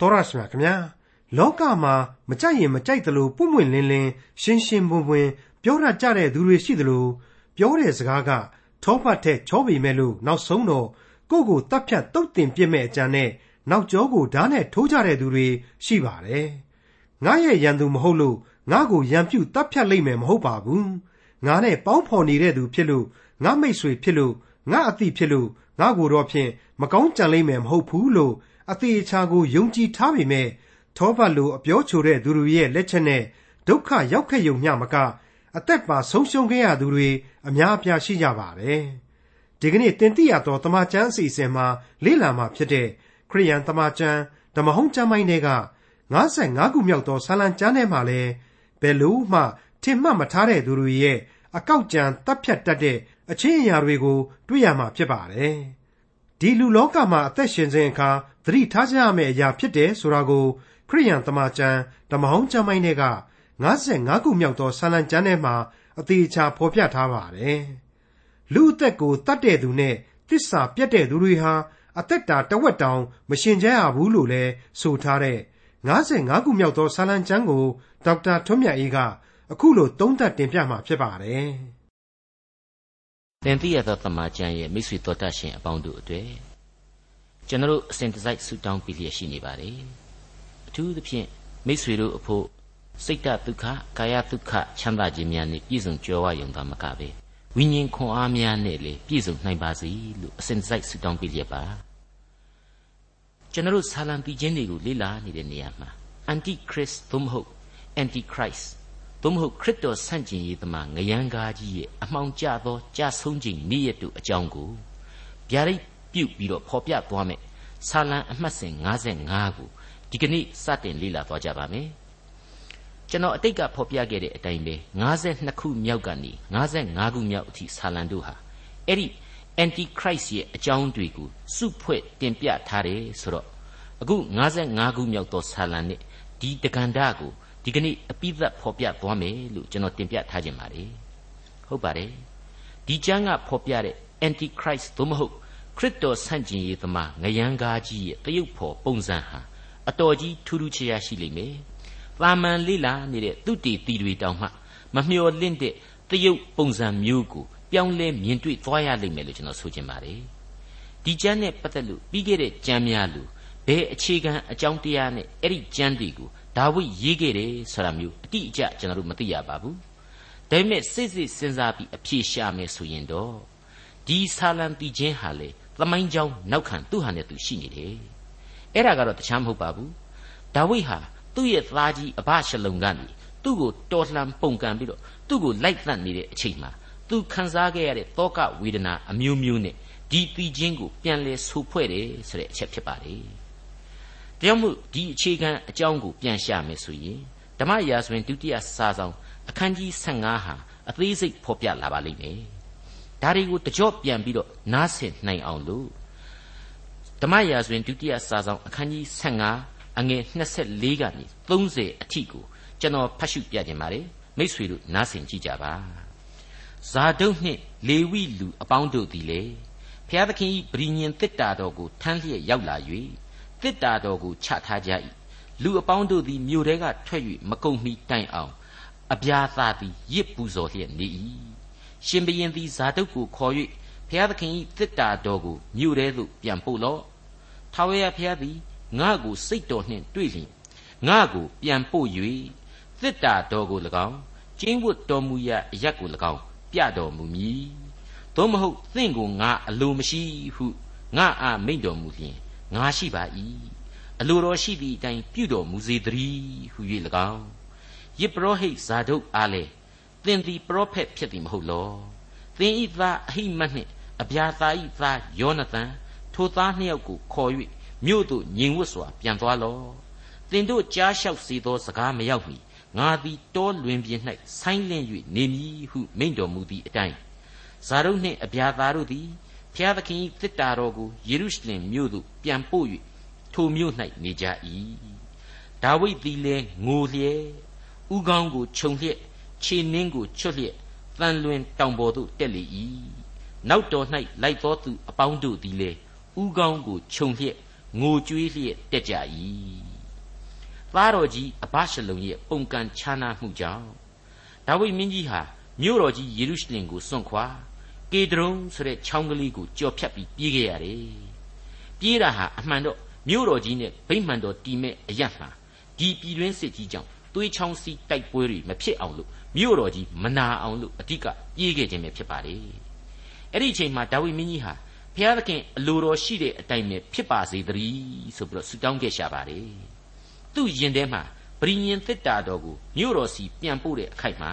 တော်ရရှိမြခင်ဗျာလောကမှာမကြိုက်ရင်မကြိုက်သလိုပွင့်ပွင့်လင်းလင်းရှင်းရှင်းပွင့်ပွင့်ပြောရကြတဲ့သူတွေရှိသလိုပြောတဲ့စကားကထောဖတ်တဲ့ချောပေမဲ့လို့နောက်ဆုံးတော့ကိုယ့်ကိုတတ်ဖြတ်တုတ်တင်ပြစ်မဲ့အကြံနဲ့နောက်ကျောကိုဓာတ်နဲ့ထိုးကြတဲ့သူတွေရှိပါတယ်ငါရဲ့ရန်သူမဟုတ်လို့ငါကိုရန်ပြုတ်တတ်ဖြတ်လိုက်မယ်မဟုတ်ပါဘူးငါနဲ့ပေါင်းဖော်နေတဲ့သူဖြစ်လို့ငါမိတ်ဆွေဖြစ်လို့ငါအသည့်ဖြစ်လို့ငါကိုတော့ဖြင့်မကောင်းကြံလိမ့်မယ်မဟုတ်ဘူးလို့ အသေးအချာကိုယုံကြည်ထားပေမဲ့ထောပတ်လိုအပြောချိုတဲ့သူတွေရဲ့လက်ချက်နဲ့ဒုက္ခရောက်ခဲ့ုံမျှမကအသက်ပါဆုံးရှုံးခဲ့ရသူတွေအများအပြားရှိကြပါတယ်။ဒီကနေ့တင်ပြရသောတမချန်းအစီအစဉ်မှာလေ့လာမှာဖြစ်တဲ့ခရိယန်တမချန်းဓမ္မဟုံးကျမ်းပိုင်းတွေက55ခုမြောက်သောဆာလံကျမ်းထဲမှာလည်းဘယ်လို့မှထင်မှတ်မထားတဲ့သူတွေရဲ့အကောက်ကြံတပ်ဖြတ်တတ်တဲ့အချင်းအရာတွေကိုတွေ့ရမှာဖြစ်ပါတယ်။ ဒီလူလောကမှာအသက်ရှင်ခြင်းအခါသတိထားကြရမယ့်အရာဖြစ်တယ်ဆိုတာကိုခရိယန်တမန်ကျန်ဓမ္မဟောင်းကျမ်းပိုင်းတွေက55ခုမြောက်သောဆာလံကျမ်းထဲမှာအသေးချာဖော်ပြထားပါတယ်။လူအသက်ကိုတတ်တဲ့သူနဲ့တစ္ဆာပြတ်တဲ့သူတွေဟာအသက်တာတဝက်တောင်မရှင်ကြရဘူးလို့လည်းဆိုထားတဲ့55ခုမြောက်သောဆာလံကျမ်းကိုဒေါက်တာထွန်းမြတ်အေးကအခုလိုသုံးသပ်တင်ပြမှာဖြစ်ပါတယ်။ သင်သိရသောတမန်ကျမ်းရဲ့မိတ်ဆွေတော်တတ်ရှင်အပေါင်းတို့အတွေ့ကျွန်တော်အစဉ်တစိုက်ဆုတောင်းပြီးလျက်ရှိနေပါတယ်အထူးသဖြင့်မိษွေတို့အဖို့စိတ်တဒုက္ခကာယဒုက္ခချမ်းသာခြင်းများနဲ့ပြည့်စုံကြွယ်ဝရုံသာမကပဲဝိညာဉ်ခွန်အားများနဲ့လေပြည့်စုံနိုင်ပါစေလို့အစဉ်တစိုက်ဆုတောင်းပြီးလျက်ပါကျွန်တော်ဆာလံပြီးခြင်းတွေကိုလေ့လာနေတဲ့နေရာမှာ antichrist သို့မဟုတ် antichrist သို့မဟုတ်ခရစ်တော်ဆန့်ကျင်ရေးသမားငရန်ကားကြီးရဲ့အမှောင်ကျသောကြာဆုံးခြင်းနေ့ရက်တို့အကြောင်းကိုဗျာဒိတ်ပြုတ်ပြီးတော့ဖော်ပြသွားမယ်ဆာလံအမှတ်စဉ်55ကိုဒီကနေ့စတင်လေ့လာသွားကြပါမယ်ကျွန်တော်အတိတ်ကဖော်ပြခဲ့တဲ့အတိုင်းပဲ52ခုမြောက်ကနေ55ခုမြောက်အထိဆာလံတို့ဟာအဲ့ဒီ antichrist ရဲ့အကြောင်းတွေကိုစုဖွဲ့တင်ပြထားတယ်ဆိုတော့အခု55ခုမြောက်သောဆာလံနဲ့ဒီတက္ကန္တကို ဒီကနေ့အပိသက်ဖော်ပြသွားမယ်လို့ကျွန်တော်တင်ပြထားခြင်းပါတယ်ဟုတ်ပါတယ်ဒီကျမ်းကဖော်ပြတဲ့ antichrist သို့မဟုတ်ခရစ်တော်ဆန့်ကျင်ရေးသမားငရန်ကားကြီးရဲ့တရုပ်ဖော်ပုံစံဟာအတော်ကြီးထူးထူးခြားခြားရှိလိမ့်မယ်။တာမန်လိလာနေတဲ့သူတီတီတွေတောင်မှမမျှော်လင့်တဲ့တရုပ်ပုံစံမျိုးကိုပြောင်းလဲမြင်တွေ့သွားရလိမ့်မယ်လို့ကျွန်တော်ဆိုချင်ပါတယ်။ဒီကျမ်းနဲ့ပတ်သက်လို့ပြီးခဲ့တဲ့ကျမ်းများလို့ဘယ်အခြေခံအကြောင်းတရားနဲ့အဲ့ဒီကျမ်းတွေကို ဒါဝိရေးခဲ့တယ်ဆိုတာမျိုးအတိအကျကျွန်တော်တို့မသိရပါဘူး။ဒါပေမဲ့စိတ်စိတ်စဉ်းစားပြီးအဖြေရှာမယ်ဆိုရင်တော့ဒီဆာလံတီချင်းဟာလေသမိုင်းကြောင်းနောက်ခံသူ့ဟာနဲ့သူရှိနေတယ်အဲ့ဒါကတော့တခြားမဟုတ်ပါဘူးဒါဝိဒ်ဟာသူ့ရဲ့သားကြီးအဘရှလုံကနေသူ့ကိုတော်လှန်ပုန်ကန်ပြီးတော့သူ့ကိုလိုက်သတ်နေတဲ့အချိန်မှာသူခံစားခဲ့ရတဲ့တောကဝေဒနာအမျိုးမျိုးနဲ့ဒီတီချင်းကိုပြန်လဲဆူဖွဲ့တယ်ဆိုတဲ့အချက်ဖြစ်ပါလေ။ တရားမှုဒီအခြေခံအကြောင်းကိုပြန်ရှာမယ်ဆိုရင်ဓမ္မရာဇဝင်ဒုတိယစာဆောင်အခန်းကြီး15ဟာအသေးစိတ်ဖော်ပြလာပါလိမ့်မယ်။ဒါတွေကိုတကြော့ပြန်ပြီးတော့နားဆင်နိုင်အောင်လို့ဓမ္မရာဇဝင်ဒုတိယစာဆောင်အခန်းကြီး15အငယ်24ကနေ30အထိကိုကျွန်တော်ဖတ်ရှုပြခြင်းပါတယ်မိษွေတို့နားဆင်ကြည့်ကြပါဇာဒုတ်နှင့်လေဝိလူအပေါင်းတို့သည်လေဖျားသခင်၏ဗြိညင်တစ်တာတော်ကိုထမ်းလျက်ရောက်လာ၍ တစ်တာတော်ကိုချထားကြ၏လူအပေါင်းတို့သည်မြို့ထဲကထွက်၍မကုန်မီတိုင်အောင်အပြာသာသည်ရစ်ပူဇော်လျက်နေ၏ရှင်ဘရင်သည်ဇာဒုတ်ကိုခေါ်၍ဖျားသခင်၏တစ်တာတော်ကိုမြို့ထဲသို့ပြန်ပို့လော့ထာဝရဘုရားသည်ငါ့ကိုစိတ်တော်နှင့်တွေ့လျင်ငါ့ကိုပြန်ပို့၍သစ္တာတော်ကို၎င်းကျင်းဝတ်တော်မူရာအရက်ကို၎င်းပြတော်မူမည်သို့မဟုတ်သင်ကိုငါအလိုမရှိဟုငါအာမိန့်တော်မူလျင် ငါရှိပါ၏အလိုတော်ရှိသည့်အတိုင်းပြုတော်မူစေတည်းဟု၍၎င်းယေပရောဟိတ်ဇာဒုတ်အားလေသင်သည်ပရောဖက်ဖြစ်သည်မဟုတ်လောသင်ဤသားအဟိမတ်နှင့်အဗျာသာဤသားယောနသန်ထိုသားနှစ်ယောက်ကိုခေါ်၍မြို့သို့ညင်ဝတ်စွာပြန်သွားလော့သင်တို့ကြားလျှောက်စေသောစကားမရောက်မီငါသည်တောလွင်ပြင်၌ဆိုင်းလင့်၍နေမည်ဟုမိန့်တော်မူသည့်အတိုင်းဇာရုနှင့်အဗျာသာတို့သည် ဖျားသခင်သစ်တာတော်ကိုယေရုရှလင်မြို့သို့ပြန်ပို့၍ထိုမြို့၌နေကြ၏ဒါဝိဒ်သည်လည်းငိုလျက်ဥကောင်းကိုခြုံလျက်ခြေနှင်းကိုချွတ်လျက်တန်လွင်တောင်ပေါ်သို့တက်လေ၏နောက်တော်၌လိုက်သောသူအပေါင်းတို့သည်လည်းဥကောင်းကိုခြုံလျက်ငိုကြွေးလျက်တက်ကြ၏သားတော်ကြီးအဘရှလုံရဲ့ပုံကံခြားနာမှုကြောင့်ဒါဝိမင်းကြီးဟာမြို့တော်ကြီးယေရုရှလင်ကိုစွန့်ခွာ ကေဒရုန်ဆိုတဲ့ချောင်းကလေးကိုကြော်ဖြတ်ပြီးပြေးခဲ့ရတယ်ပြေးတာဟာအမှန်တော့မြို့တော်ကြီးနဲ့ဗိမှန်တော်တီမဲ့အရတ်မှာဒီပြည်တွင်းစစ်ကြီးကြောင့်သွေးချောင်းစီးတိုက်ပွဲတွေမဖြစ်အောင်လို့မြို့တော်ကြီးမနာအောင်လို့အဓိကပြေးခဲ့ခြင်းပဲဖြစ်ပါလေအဲ့ဒီအချိန်မှာဒါဝိမင်းကြီးဟာဘုရားသခင်အလိုတော်ရှိတဲ့အတိုင်းပဲဖြစ်ပါစေတည်းဆိုပြီးတော့ဆုတောင်းခဲ့ရှာပါတယ်သူ့ရင်ထဲမှာဗြိညင်သစ်တာတော်ကိုမြို့တော်စီပြန်ပို့တဲ့အခိုက်မှာ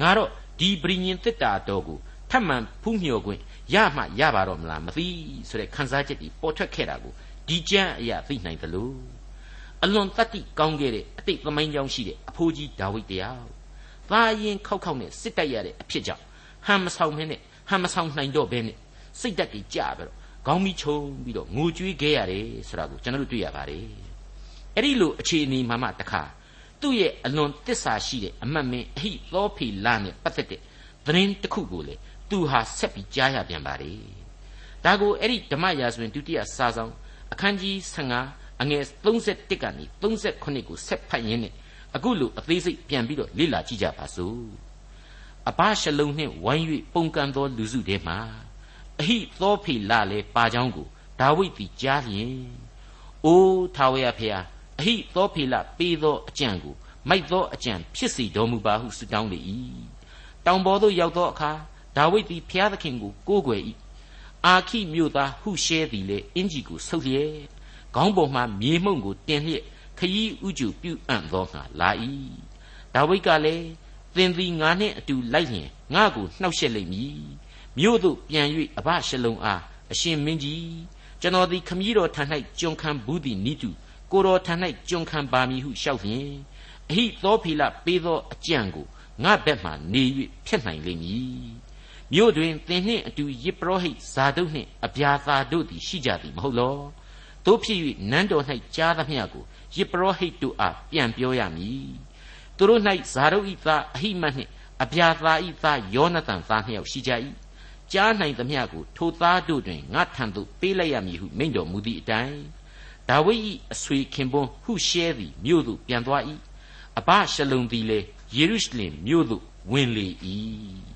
ငါတော့ဒီဗြိညင်သစ်တာတော်ကိုထ ပ်မံဖူးမြော်ခွင့်ရမှရပါတော့မလားမသိဆိုတဲ့ခန်းစားချက်ကြီးပေါ်ထွက်ခဲ့တာကိုဒီကြမ်းအရာသိနိုင်သလိုအလွန်တတ္တိကောင်းခဲ့တဲ့အတိတ်သမိုင်းကြောင်းရှိတဲ့အဖိုးကြီးဒါဝိဒ်တရားသားရင်ခောက်ခောက်နဲ့စစ်တိုက်ရတဲ့အဖြစ်ကြောင့်ဟန်မဆောင်မင်းနဲ့ဟန်မဆောင်နိုင်တော့ဘဲနဲ့စိတ်ဓာတ်ကြီးကြပြီးတော့ခေါင်းမီချုံပြီးတော့ငိုကြွေးခဲ့ရတယ်ဆိုတာကိုကျွန်တော်တို့တွေ့ရပါတယ်အဲ့ဒီလိုအခြေအနေမှမှတခါသူ့ရဲ့အလွန်တစ္ဆာရှိတဲ့အမတ်မင်းအဟိသောဖီလာနဲ့ပတ်သက်တဲ့သတင်းတစ်ခုကိုလေ သူဟာဆက်ပြီးကြားရပြန်ပါတယ်ဒါကိုအဲ့ဒီဓမ္မရာဇဝင်ဒုတိယစာဆောင်အခန်းကြီး15အငယ်31ကနေ38ကိုဆက်ဖတ်ရင်းနဲ့အခုလိုအသေးစိတ်ပြန်ပြီးတော့လေ့လာကြည့်ကြပါစို့အဘရှလုံနှင့်ဝိုင်း၍ပုန်ကန်သောလူစုထဲမှာအဟိသောဖေလလည်းပါကြောင်းကိုဒါဝိဒ်သည်ကြားလျင်အိုးထာဝရဖေဟာအဟိသောဖေလပေးသောအကြံကိုမိုက်သောအကြံဖြစ်စေတော်မူပါဟုဆုတောင်းလေ၏တောင်ပေါ်သို့ရောက်သောအခါ ဒါဝိဒ်သည်ဖျားသခင်ကိုကိုးကွယ်၏အာခိမြို့သားဟုရှဲသည်လည်းအင်ကြီးကိုဆုပ်လျက်ခေါင်းပေါ်မှမြေမှုန့်ကိုတင်လျက်ခยีဥကျူပြုအံ့သောငါလာ၏ဒါဝိဒ်ကလည်းသင်သည်ငါနှင့်အတူလိုက်လျင်ငါကိုနှောက်ရှက်လိမ့်မည်မြို့သို့ပြန်၍အဘရှလုံအားအရှင်မင်းကြီးကျွန်တော်သည်ခမည်းတော်ထံ၌ကျွန်ခံဘူးသည်နိတုကိုတော်ထံ၌ကျွန်ခံပါမည်ဟုလျှောက်လျင်အဟိသောဖီလပေးသောအကြံကိုငါဘက်မှနေ၍ဖျက်နိုင်လိမ့်မည် မြို့တွင်သင်နှင့်အတူယေပရောဟိတ်ဇာဒုတ်နှင့်အဗျာသာတို့သည်ရှိကြသည်မဟုတ်လောတို့ဖြစ်၍နန်းတော်၌ကြားသမျှကိုယေပရောဟိတ်တို့အားပြန်ပြောရမည်သူတို့၌ဇာဒုတ်ဤသားအဟိမတ်နှင့်အဗျာသာဤသားယောနသန်သားနှစ်ယောက်ရှိကြ၏ကြားနိုင်သမျှကိုထိုသားတို့တွင်ငါထံသို့ပေးလိုက်ရမည်ဟုမိန့်တော်မူသည့်အတိုင်းဒါဝိဒ်၏အဆွေခင်ပွန်းဟုရှဲသည်မြို့သို့ပြန်သွား၏အဘရှလုံသည်လည်းယေရုရှလင်မြို့သို့ဝင်လေ၏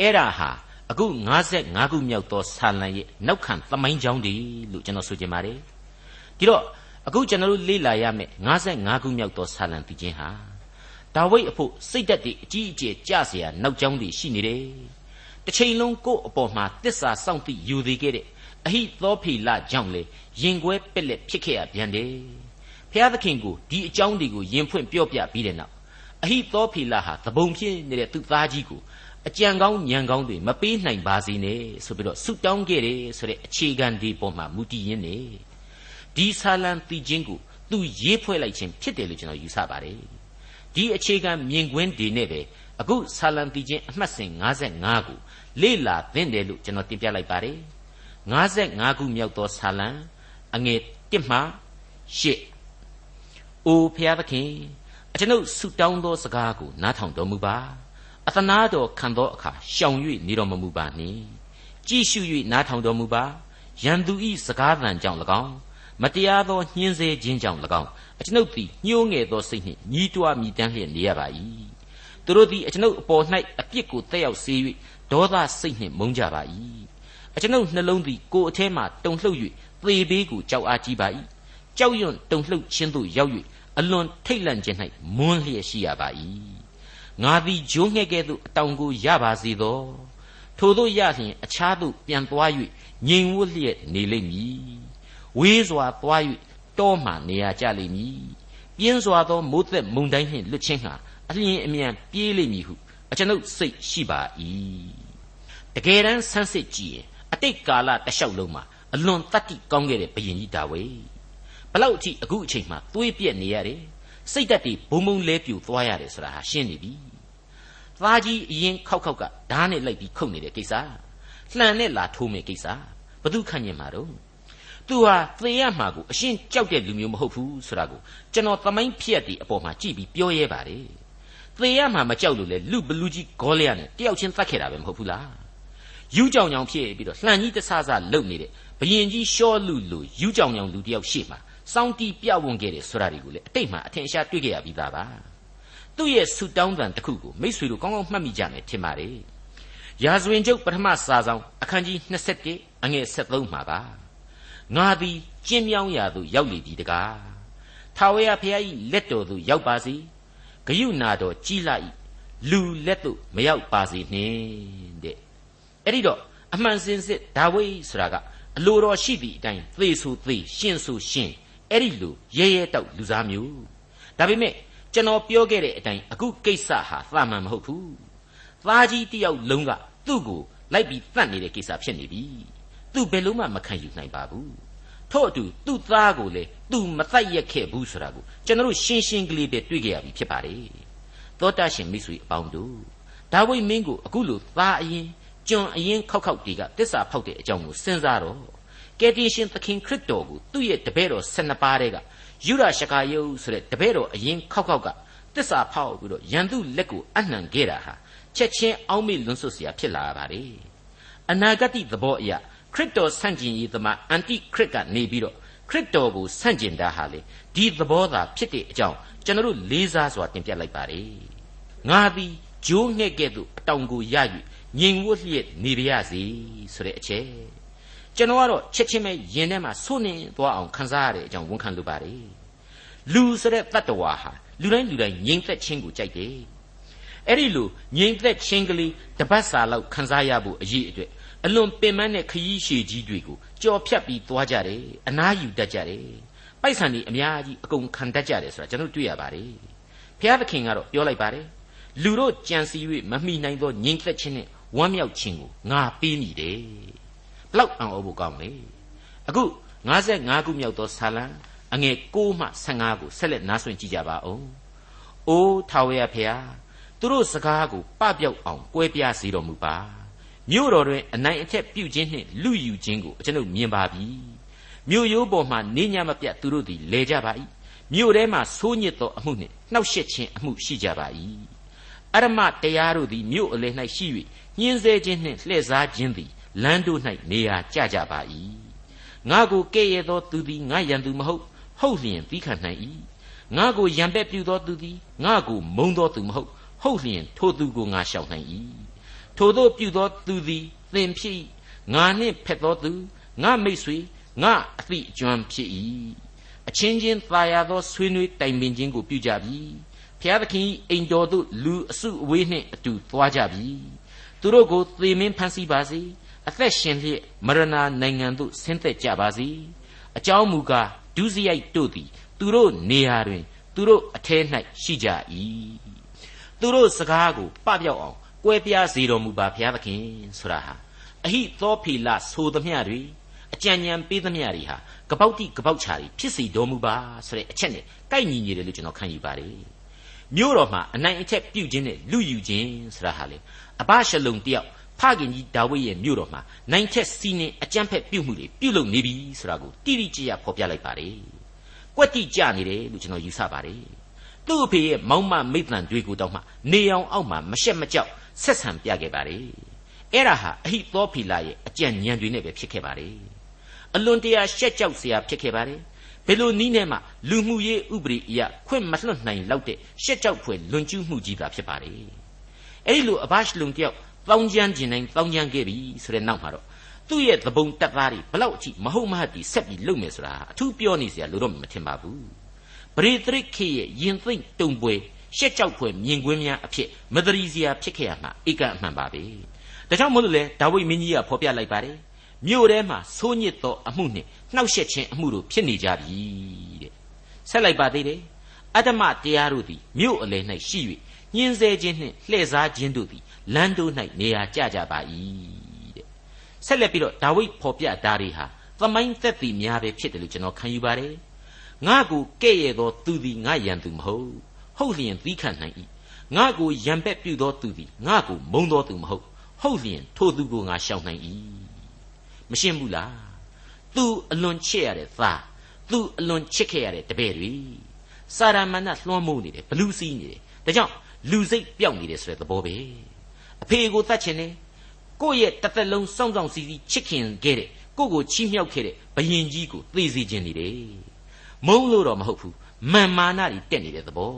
အဲ့ဒါဟာအခု55ခုမြောက်သောဆာလံရဲ့နောက်ခံသမိုင်းကြောင်းတည်းလို့ကျွန်တော်ဆိုချင်ပါတယ်ဒီတော့အခုကျွန်တော်တို့လေ့လာရမယ့်55ခုမြောက်သောဆာလံတည်ခြင်းဟာဒါဝိဒ်အဖို့စိတ်သက်တွေအကြီးအကျယ်ကြเสียနောက်ကြောင်းတွေရှိနေတယ်တစ်ချိန်လုံးကိုယ့်အပေါ်မှာတစ္ဆာစောင့်သိယူသေးခဲ့တဲ့အဟိသောဖိလကြောင့်လေရင်ခွဲပက်လက်ဖြစ်ခဲ့ရပြန်တယ်ဖျားသခင်ကိုဒီအကြောင်းတွေကိုယင်ဖွင့်ပြောပြပြီးတဲ့နောက်အဟိသောဖိလဟာသဘုံဖြစ်နေတဲ့သူ့သားကြီးကို အကြံကောင်းညံကောင်းတွေမပေးနိုင်ပါစေနဲ့ဆိုပြီးတော့ဆုတောင်းခဲ့တယ်ဆိုတဲ့အခြေခံဒီပေါ်မှာမူတည်ရင်းနေဒီဆာလံတီချင်းကိုသူရေးဖွဲ့လိုက်ခြင်းဖြစ်တယ်လို့ကျွန်တော်ယူဆပါတယ်ဒီအခြေခံမြင်ကွင်းဒီနဲ့ပဲအခုဆာလံတီချင်းအမှတ်စဉ်55ကိုလေ့လာသင့်တယ်လို့ကျွန်တော်တင်ပြလိုက်ပါတယ်55ခုမြောက်သောဆာလံအငယ်1မှ8အိုဖျားသခင်အကျွန်ုပ်ဆုတောင်းသောစကားကိုနားထောင်တော်မူပါ အသနာတော်ခံသောအခါရှောင်၍နေတော်မမူပါနှင့်ကြည်ရှု၍နားထောင်တော်မူပါရန်သူဤစကားသံကြောင့်၎င်းမတရားသောညှင်းဆဲခြင်းကြောင့်၎င်းအကျွန်ုပ်သည်ညှိုးငယ်သောစိတ်နှင့်ညီးတွားမြည်တမ်းလျက်နေရပါ၏သူတို့သည်အကျွန်ုပ်အပေါ်၌အပြစ်ကိုတက်ရောက်စေ၍ဒေါသစိတ်နှင့်မုန်းကြပါ၏အကျွန်ုပ်နှလုံးသည်ကိုယ်အထဲမှတုန်လှုပ်၍သေဘေးကိုကြောက်အားကြီးပါ၏ကြောက်ရွံ့တုန်လှုပ်ခြင်းသို့ရောက်၍အလွန်ထိတ်လန့်ခြင်း၌မွန်းလျက်ရှိရပါ၏ ငါသည်ဂျိုးငှက်ကဲ့သို့အတောင်ကိုရပါစေသောထိုတို့ရလျင်အခြားသို့ပြန်သွား၍ငြိမ်ဝတ်လျက်နေလိမ့်မည်ဝေးစွာသွား၍တောမှနေရကြလိမ့်မည်ပြင်းစွာသောမိုးသက်မုန်တိုင်းနှင့်လွတ်ခြင်းဟာအလျင်အမြန်ပြေးလိမ့်မည်ဟုအကျွန်ုပ်စိတ်ရှိပါ၏တကယ်တမ်းဆန်းစစ်ကြည့်ရင်အတိတ်ကာလတလျှောက်လုံးမှာအလွန်တတ္တိကောင်းခဲ့တဲ့ဘုရင်ကြီးဒါဝိဘလောက်အထိအခုအချိန်မှသွေးပြက်နေရတယ် စိတ်သက်တွေဘုံဘုံလဲပြူသွားရတယ်ဆိုတာဟာရှင်းနေပြီသားကြီးအရင်ခောက်ခောက်ကဓားနဲ့လိုက်ပြီးခုတ်နေတဲ့ကိစ္စလှန်နဲ့လာထိုးမယ်ကိစ္စဘသူခံညင်မှာတော့သူဟာသေရမှာကိုအရှင်းကြောက်တဲ့လူမျိုးမဟုတ်ဘူးဆိုတာကိုကျွန်တော်သမိုင်းဖြစ်တဲ့အပေါ်မှာကြည့်ပြီးပြောရဲပါတယ်သေရမှာမကြောက်လို့လေလူဘလူကြီးဂေါလျာနဲ့တယောက်ချင်းတတ်ခဲ့တာပဲမဟုတ်ဘူးလားယူကြောင်ကြောင်ဖြစ်ပြီးတော့လှန်ကြီးတဆဆလုံနေတဲ့ဘယင်ကြီးရှောလူလူယူကြောင်ကြောင်လူတယောက်ရှေ့မှာ စောင်းတီးပြဝွန်ခဲ့တယ်ဆိုတာတွေကိုလေအတိတ်မှာအထင်ရှားတွေ့ကြရပြီးသားပါသူ့ရဲ့ဆူတောင်းတန်တစ်ခုကိုမိษွေတို့ကောင်းကောင်းမှတ်မိကြမယ်ထင်ပါတယ်ရာဇဝင်ကျုပ်ပထမစာဆောင်အခန်းကြီး21အငယ်73မှာပါငါသည်ကျင်းမြောင်းရာသို့ရောက်လေပြီတကားထာဝရဘုရား၏လက်တော်သို့ရောက်ပါစေဂယုနာတော်ကြီးလာ၏လူလက်သို့မရောက်ပါစေနှင့်တဲ့အဲ့ဒီတော့အမှန်စင်စစ်ဒါဝိဆိုတာကအလိုတော်ရှိသည့်အတိုင်းသေဆိုသေရှင်ဆိုရှင် အဲ့ဒီလိုရဲရဲတောက်လူစားမျိုးဒါပေမဲ့ကျွန်တော်ပြောခဲ့တဲ့အတိုင်းအခုကိစ္စဟာသာမန်မဟုတ်ဘူးသားကြီးတယောက်လုံးကသူ့ကိုလိုက်ပြီးတတ်နေတဲ့ကိစ္စဖြစ်နေပြီသူဘယ်လို့မှမခံယူနိုင်ပါဘူးထို့အတူသူ့သားကိုလေသူမတတ်ရက်ခဲ့ဘူးဆိုတာကိုကျွန်တော်ရှင်းရှင်းကလေးပဲတွေ့ကြရပြီဖြစ်ပါတယ်သောတာရှင်မိတ်ဆွေအပေါင်းတို့ဒါဝိမင်းကိုအခုလိုသားအရင်ကျွန်အရင်ခောက်ခောက်တီကတစ္ဆာဖောက်တဲ့အကြောင်းကိုစဉ်းစားတော့ ကယ်တင်ရှင်သခင်ခရစ်တော်ကိုသူ့ရဲ့တပည့်တော်12ပါးတဲ့ကယူရရှကာယုဆိုတဲ့တပည့်တော်အရင်ခောက်ခောက်ကတစ္ဆာဖောက်ပြီးတော့ရန်သူလက်ကိုအနှံခဲ့တာဟာချက်ချင်းအောင်းမေလွန်းဆွတ်เสียဖြစ်လာပါလေအနာဂတ်သဘောအရာခရစ်တော်ဆန့်ကျင်ရေးသမားအန်တိခရစ်ကနေပြီးတော့ခရစ်တော်ကိုဆန့်ကျင်တာဟာလေဒီသဘောသာဖြစ်တဲ့အကြောင်းကျွန်တော်တို့လေးစားစွာတင်ပြလိုက်ပါတယ်ငါသည်ဂျိုးငှဲ့ကဲ့သို့အတောင်ကိုရ၍ငြိမ်ဝတ်လျက်နေပါရစေဆိုတဲ့အချက် ကျွန်တော်ကတော့ချက်ချင်းပဲယင်ထဲမှာစိုးနေသွားအောင်ခံစားရတဲ့အကြောင်းဝန်ခံလိုပါတယ်လူဆိုတဲ့တတ္တဝါဟာလူတိုင်းလူတိုင်းငြိမ်သက်ခြင်းကိုကြိုက်တယ်အဲ့ဒီလိုငြိမ်သက်ခြင်းကလေးတပတ်စာလောက်ခံစားရဖို့အရေးအတွက်အလွန်ပင်ပန်းတဲ့ခရီးရှည်ကြီးတွေကိုကြော်ဖြတ်ပြီးသွားကြတယ်အနားယူတတ်ကြတယ်ပိုက်ဆံတွေအများကြီးအကုန်ခံတတ်ကြတယ်ဆိုတာကျွန်တော်တွေ့ရပါတယ်ဘုရားသခင်ကတော့ပြောလိုက်ပါတယ်လူတို့ကြံစီ၍မမိနိုင်သောငြိမ်သက်ခြင်းနဲ့ဝမ်းမြောက်ခြင်းကိုငါပေးမိတယ် ဘလောက်အံ့ဩဖို့ကောင်းလေအခု55ခုမြောက်သောဆာလံအငယ်6မှ15ကိုဆက်လက်နားဆွင့်ကြည့်ကြပါဦးအိုးထာဝရဖျားသူတို့စကားကိုပပျောက်အောင်ကွဲပြားစေတော်မူပါမြို့တော်တွင်အနိုင်အထက်ပြုခြင်းနှင့်လူယူခြင်းကိုကျွန်ုပ်မြင်ပါပြီမြို့ရိုးပေါ်မှနေညမပြတ်သူတို့သည်လဲကြပါ၏မြို့ထဲမှဆိုးညစ်သောအမှုနှင့်နှောက်ယှက်ခြင်းအမှုရှိကြပါ၏အရမတရားတို့သည်မြို့အလယ်၌ရှိ၍ညှင်းဆဲခြင်းနှင့်လှည့်စားခြင်းသည် လမ်းတို့၌နေရာကျကြပါ၏ငါကိုကဲ့ရဲ့သောသူသည်ငါရန်သူမဟုတ်ဟုတ်လျင်ပြီးခံနိုင်၏ငါကိုရံပက်ပြူသောသူသည်ငါကိုမုံသောသူမဟုတ်ဟုတ်လျင်ထိုသူကိုငါရှောင်နိုင်၏ထိုသို့ပြုသောသူသည်သင်ဖြစ်ငါနှင့်ဖက်သောသူငါမိတ်ဆွေငါအသည့်အကျွမ်းဖြစ်၏အချင်းချင်းသာယာသောဆွေးနွေးတိုင်ပင်ခြင်းကိုပြုကြပြီဖျားသခင်အိမ်တော်သို့လူအစုအဝေးနှင့်အတူသွားကြပြီသူတို့ကိုသေမင်းဖန်ဆီးပါစေ အသက်ရှင်လျက်မရဏနိုင်ငံသို့ဆင်းသက်ကြပါစေအကြောင်းမူကားဒုစရိုက်တို့သည် သူတို့နေရာတွင် သူတို့အထဲ၌ရှိကြ၏သူတို့စကားကိုပပြောက်အောင်ကွဲပြားစေတော်မူပါဘုရားသခင်ဆိုတာဟာအဟိသောဖီလဆိုသမျှတွေအကြံဉာဏ်ပေးသမျှတွေဟာကပောက်တိကပောက်ချာတွေဖြစ်စီတော်မူပါဆိုတဲ့အချက်နဲ့ကိုက်ညီနေတယ်လို့ကျွန်တော်ခံယူပါတယ်မြို့တော်မှာအနိုင်အထက်ပြုတ်ခြင်းနဲ့လူယူခြင်းဆိုတာဟာလေအဘရှလုံတယောက် ဖခင်ကြီးဒါဝိဒ်ရဲ့မြို့တော်မှာနိုင်ထက်စီးနှင်းအကြမ်းဖက်ပြုမှုတွေပြုလုပ်နေပြီဆိုတာကိုတိတိကျကျဖော်ပြလိုက်ပါတယ်။ကွက်တိကျနေတယ်လို့ကျွန်တော်ယူဆပါတယ်။သူ့အဖေရဲ့မောင်မမိတ္တန်တွေကိုတောင်းမှနေအောင်အောက်မှာမရှက်မကြောက်ဆက်ဆံပြခဲ့ပါတယ်။အဲ့ဒါဟာအဟိသောဖီလာရဲ့အကြံဉာဏ်တွေနဲ့ပဲဖြစ်ခဲ့ပါတယ်။အလွန်တရာရှက်ကြောက်စရာဖြစ်ခဲ့ပါတယ်။ဘယ်လိုနည်းနဲ့မှလူမှုရေးဥပဒေအရခွင့်မလွှတ်နိုင်လောက်တဲ့ရှက်ကြောက်ဖွယ်လွန်ကျူးမှုကြီးသာဖြစ်ပါတယ်။အဲ့ဒီလိုအဘရှလုံတယောက် တောင်းကျမ်းကျင်တိုင်းတောင်းကျမ်းခဲ့ပြီဆိုတဲ့နောက်မှာတော့သူ့ရဲ့သဘုံတက်သားတွေဘလောက်အထိမဟုတ်မဟတ်ပြီးဆက်ပြီးလုပ်မယ်ဆိုတာအထူးပြောနေစရာလိုတော့မထင်ပါဘူးပရိသရိခေရဲ့ယင်သိမ့်တုံပွဲရှက်ကြောက်ဖွယ်မြင်ကွင်းများအဖြစ်မတရီစရာဖြစ်ခဲ့ရမှာဧကအမှန်ပါပဲဒါကြောင့်မို့လို့လေဒါဝိမင်းကြီးကဖော်ပြလိုက်ပါတယ်မြို့ထဲမှာဆိုးညစ်သောအမှုနှင့်နှောက်ယှက်ခြင်းအမှုတို့ဖြစ်နေကြပြီတဲ့ဆက်လိုက်ပါသေးတယ်အတ္တမတရားတို့သည်မြို့အလယ်၌ရှိ၍ ညှင်းဆဲခြင်းနှင့်လှည့်စားခြင်းတို့သည်လမ်းတို့၌နေရာကျကြပါ၏တဲ့ဆက်လက်ပြီးတော့ဒါဝိဒ်ဖော်ပြတာတွေဟာသမိုင်းသက်သေများပဲဖြစ်တယ်လို့ကျွန်တော်ခံယူပါတယ်ငါကိုကဲ့ရဲ့သောသူသည်ငါရန်သူမဟုတ်ဟုတ်လျင်သီးခံနိုင်၏ငါကိုရံပက်ပြုသောသူသည်ငါကိုမုံသောသူမဟုတ်ဟုတ်လျင်ထိုသူကိုငါရှောင်နိုင်၏မရှင်းဘူးလားသူအလွန်ချစ်ရတဲ့သားသူအလွန်ချစ်ခဲ့ရတဲ့တပည့်တွေစာရမဏေလွှမ်းမိုးနေတယ်ဘလူးစီးနေတယ်ဒါကြောင့် လူစိတ်ပျောက်နေတယ်ဆိုတဲ့သဘောပဲအဖေကိုတတ်ချင်တယ်ကိုယ့်ရဲ့တစ်သက်လုံးစောင့်စောင့်စီစီချစ်ခင်ခဲ့တဲ့ကိုယ့်ကိုချီးမြှောက်ခဲ့တဲ့ဘယင်ကြီးကိုသိစေခြင်းနေတယ်မုန်းလို့တော့မဟုတ်ဘူးမာမာနတွေတက်နေတဲ့သဘော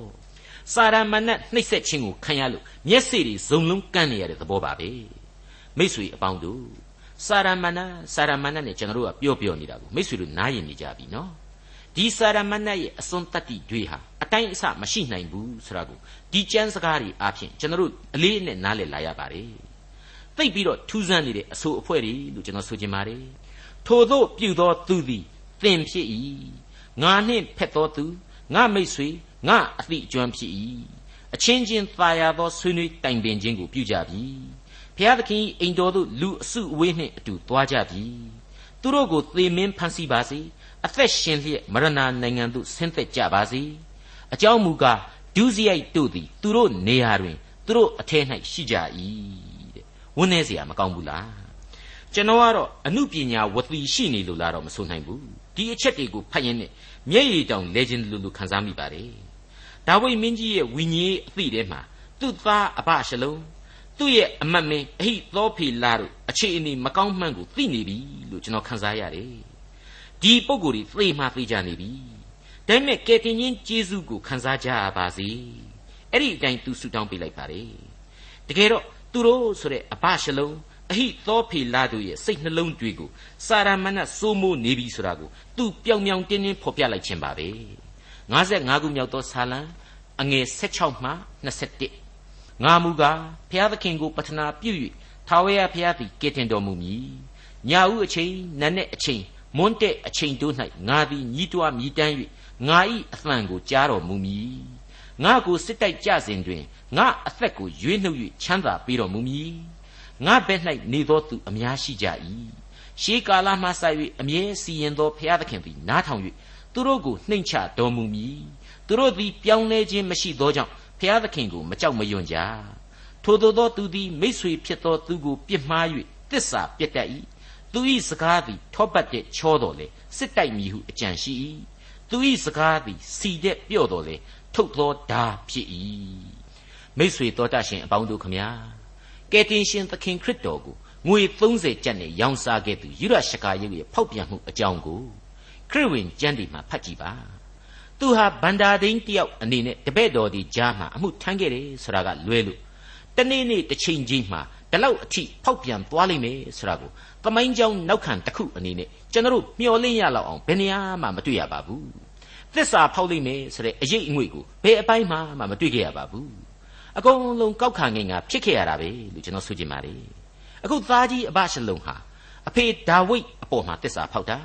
စာရမဏတ်နှိပ်စက်ခြင်းကိုခံရလို့မျက်စိတွေဇုံလုံးကန်းနေရတဲ့သဘောပါပဲမိษွေအပေါင်းတို့စာရမဏတ်စာရမဏတ်နဲ့ကျွန်တော်တို့ကပြောပြောနေတာကိုမိษွေတို့နားရင်နေကြပြီနော် ဒီစာရမဏတ်ရဲ့အစွန်းတတ္တိတွေဟာအတိုင်းအဆမရှိနိုင်ဘူးဆိုတာကိုဒီကျမ်းစကားတွေအားဖြင့်ကျွန်တော်တို့အလေးအနက်နားလည်လာရပါတယ်သိပ်ပြီးတော့ထူးဆန်းနေတဲ့အဆိုအဖွဲ့တွေလို့ကျွန်တော်ဆိုချင်ပါတယ်ထို့သောပြုသောသူသည်သင်ဖြစ်၏ငါနှင့်ဖက်သောသူငါမိတ်ဆွေငါအသည့်အကျွမ်းဖြစ်၏အချင်းချင်းသာယာသောဆွေးနွေးတိုင်ပင်ခြင်းကိုပြုကြပြီဘုရားသခင်အိမ်တော်သို့လူအစုအဝေးနှင့်အတူသွားကြပြီသူတို့ကိုသေမင်းဖန်ဆီးပါစေ အသက်ရှင်လျက်မရဏနိုင်ငံသို့ဆင်းသက်ကြပါစေအကြောင်းမူကားဒုစရိုက်တို့သည်သူတို့နေရာတွင်သူတို့အထက်၌ရှိကြ၏တဲ့ဝန်းနေเสียမကောင်းဘူးလားကျွန်တော်ကတော့အမှုပညာဝတိရှိနေလို့လားတော့မဆိုနိုင်ဘူးဒီအချက်တွေကိုဖတ်ရင်းနဲ့မျက်ရည်တောင်လဲခြင်းလူလူခံစားမိပါတယ်ဒါဝိမင်းကြီးရဲ့ဝိညာဉ်အသည့်ထဲမှာသူ့သားအဘရှလုံသူ့ရဲ့အမတ်မင်းအဟိသောဖေလာတို့အခြေအနေမကောင်းမှန်းကိုသိနေပြီလို့ကျွန်တော်ခံစားရတယ် ဒီပုံကိုယ်တွေသေမှသေကြနေပြီဒါပေမဲ့ကယ်တင်ရှင်ဂျေဇုကိုခံစားကြရပါစေအဲ့ဒီအတိုင်းသူဆုတောင်းပေးလိုက်ပါတယ်တကယ်တော့သူတို့ဆိုတဲ့အဘရှလုံအဟိသောဖေလာတို့ရဲ့စိတ်နှလုံးတွေကိုစာရမဏတ်စိုးမိုးနေပြီဆိုတာကိုသူပြောင်ပြောင်တင်းတင်းဖော်ပြလိုက်ခြင်းပါပဲ55ခုမြောက်သောဆာလံအငယ်16မှ21ငါမူကားဖျားသခင်ကိုပတနာပြု၍ထာဝရဘုရားသည်ကယ်တင်တော်မူမည်ညာဦးအချိန်နတ်နဲ့အချိန် မွန်းတဲ့အချိန်တို့၌ငါသည်ညီးတွားမြည်တမ်း၍ငါ၏အသံကိုကြားတော်မူမည်ငါကိုစစ်တိုက်ကြစဉ်တွင်ငါအသက်ကိုရွေးနှုတ်၍ချမ်းသာပေးတော်မူမည်ငါဘက်၌နေသောသူအများရှိကြ၏ရှေးကာလမှစ၍အမြဲစီရင်သောဘုရားသခင်သည်နားထောင်၍သူတို့ကိုနှိမ်ချတော်မူမည်သူတို့သည်ပြောင်းလဲခြင်းမရှိသောကြောင့်ဘုရားသခင်ကိုမကြောက်မရွံ့ကြထိုသို့သောသူသည်မိษွေဖြစ်သောသူကိုပြစ်မှား၍တစ္ဆာပြတ်တတ်၏ သူ၏စကားသည်ထောပတ်တဲ့ချောတော်လေစစ်တိုက်မည်ဟုအကြံရှိ၏သူ၏စကားသည်စီတဲ့ပြော့တော်လေထုတ်သောဓာဖြစ်၏မိษွေတော်တတ်ရှင်အပေါင်းတို့ခမညာကယ်တင်ရှင်သခင်ခရစ်တော်ကိုငွေ30ကျပ်နဲ့ရောင်းစားခဲ့သူယူရရှကာရုပ်ရဲ့ဖောက်ပြန်မှုအကြောင်းကိုခရစ်ဝင်ကျမ်းဒီမှာဖတ်ကြည့်ပါသူဟာဗန္ဒာဒိန်တယောက်အနေနဲ့တပည့်တော်ဒီကြားမှာအမှုထမ်းခဲ့တယ်ဆိုတာကလွဲလို့တနေ့နေ့တစ်ချိန်ချင်းမှာဒီလောက်အထိဖောက်ပြန်သွားလိမ့်မယ်ဆိုတာကို သမိုင်းကြောင်းနောက်ခံတစ်ခုအနေနဲ့ကျွန်တော်မျှော်လင့်ရလောက်အောင်ဘယ်နေရာမှမတွေ့ရပါဘူးသစ္စာဖောက်လိမ့်မယ်ဆိုတဲ့အရေးအငွေ့ကိုဘယ်အပိုင်းမှမတွေ့ခဲ့ရပါဘူးအကုန်လုံးကောက်ခံငင်ကဖြစ်ခဲ့ရတာပဲလို့ကျွန်တော်ဆိုချင်ပါတယ်အခုသားကြီးအဘရှလုံဟာအဖေဒါဝိတ်အပေါ်မှာတစ္ဆာဖောက်တာ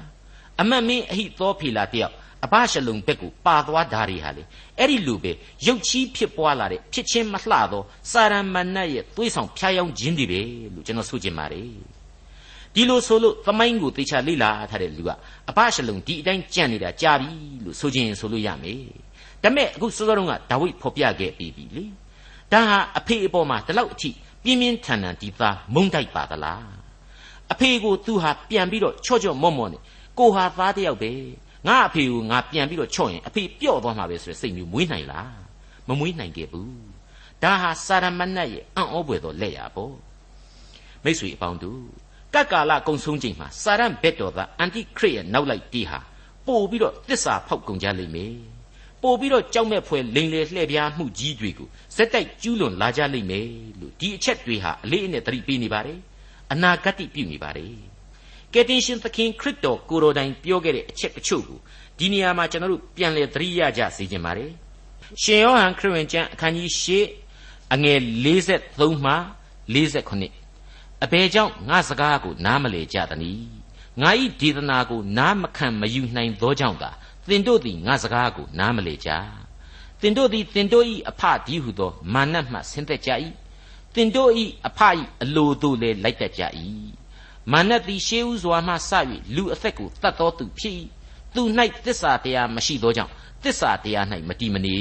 အမတ်မင်းအဟိသောဖီလာတယောက်အဘရှလုံဘက်ကိုပါသွားတာတွေဟာလေအဲ့ဒီလူပဲရုပ်ချီးဖြစ်ပွားလာတဲ့ဖြစ်ချင်းမလှသောစာရမဏတ်ရဲ့သွေးဆောင်ဖျားယောင်းခြင်းတွေပဲလို့ကျွန်တော်ဆိုချင်ပါတယ် ဒီလိုဆိုလို့သမိုင်းကိုသေချာလေ့လာထားတဲ့လူကအဘရှလုံဒီအတိုင်းကြံ့နေတာကြာပြီလို့ဆိုခြင်းဆိုလို့ရမယ်ဒါပေမဲ့အခုစောစောတုန်းကဒါဝိဒ်ဖော်ပြခဲ့ပြီးပြီလေဒါဟာအဖေအပေါ်မှာဒီလောက်အထိပြင်းပြင်းထန်ထန်ဒီသားမုန်းတိုက်ပါသလားအဖေကိုသူဟာပြန်ပြီးတော့ချော့ချော့မော့မော့နဲ့ကိုဟာသားတယောက်ပဲငါအဖေကိုငါပြန်ပြီးတော့ချော့ရင်အဖေပျော့သွားမှာပဲဆိုတဲ့စိတ်မျိုးမွေးနိုင်လားမမွေးနိုင်ခဲ့ဘူးဒါဟာစာရမဏတ်ရဲ့အံ့ဩဖွယ်သောလက်ရာပေါ့မိတ်ဆွေအပေါင်းတို့က တ်ကာလကုံဆုံးချိန်မှာစာရန်ဘက်တော်သားအန်တိခရစ်ရဲ့နောက်လိုက်တီးဟာပို့ပြီးတော့တစ္ဆာဖောက်ကုန်ကြလိမ့်မယ်ပို့ပြီးတော့ကြောက်မဲ့ဖွယ်လိန်လေလှည့်ပြားမှုကြီးတွေကိုဇက်တိုက်ကျူးလွန်လာကြလိမ့်မယ်လို့ဒီအချက်တွေဟာအလေးအနက်သတိပေးနေပါတယ်အနာဂတ်ပြုနေပါတယ်ကယ်တင်ရှင်သခင်ခရစ်တော်ကိုတော်တိုင်ပြောခဲ့တဲ့အချက်အချို့ကိုဒီနေရာမှာကျွန်တော်တို့ပြန်လည်သတိရကြစေချင်ပါတယ်ရှင်ယောဟန်ခရစ်ဝင်ကျမ်းအခန်းကြီး၈အငယ်53မှ49 အဘယ်ကြောင့်ငါစကားကိုနားမလည်ကြသနည်းငါ၏ဒေသနာကိုနားမခံမယူနိုင်သောကြောင့်သာသင်တို့သည်ငါစကားကိုနားမလည်ကြသင်တို့သည်သင်တို့၏အဖဒီဟုသောမာနမှဆင်းသက်ကြ၏သင်တို့၏အဖ၏အလိုတို့လည်းလိုက်တတ်ကြ၏မာနသည်ရှေးဥစွာမှစ၍လူအသက်ကိုတတ်တော်သူဖြစ်၏သူ၌တစ္ဆာတရားမရှိသောကြောင့်တစ္ဆာတရား၌မတည်မနေ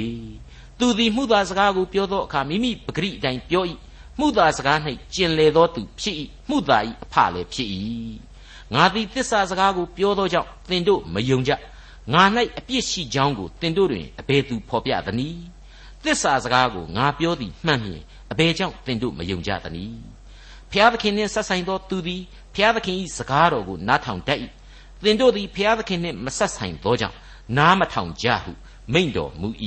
သူသည်မှုသာစကားကိုပြောသောအခါမိမိပဂရိအတိုင်းပြော၏ မှုသာစကား၌ကျင်လေသောသူဖြစ်၏မှုသာ၏အဖလည်းဖြစ်၏ငါသည်တစ္ဆာစကားကိုပြောသောကြောင့်သင်တို့မယုံကြငါ၌အပြစ်ရှိကြောင်းကိုသင်တို့တွင်အဘယ်သူဖော်ပြသနည်းသစ္စာစကားကိုငါပြောသည်မှန်မြင်အဘယ်ကြောင့်သင်တို့မယုံကြသနည်းဖျားသခင်နှင့်ဆက်ဆိုင်သောသူသည်ဖျားသခင်၏စကားတော်ကိုနားထောင်တတ်၏သင်တို့သည်ဖျားသခင်နှင့်မဆက်ဆိုင်သောကြောင့်နားမထောင်ကြဟုမိန့်တော်မူ၏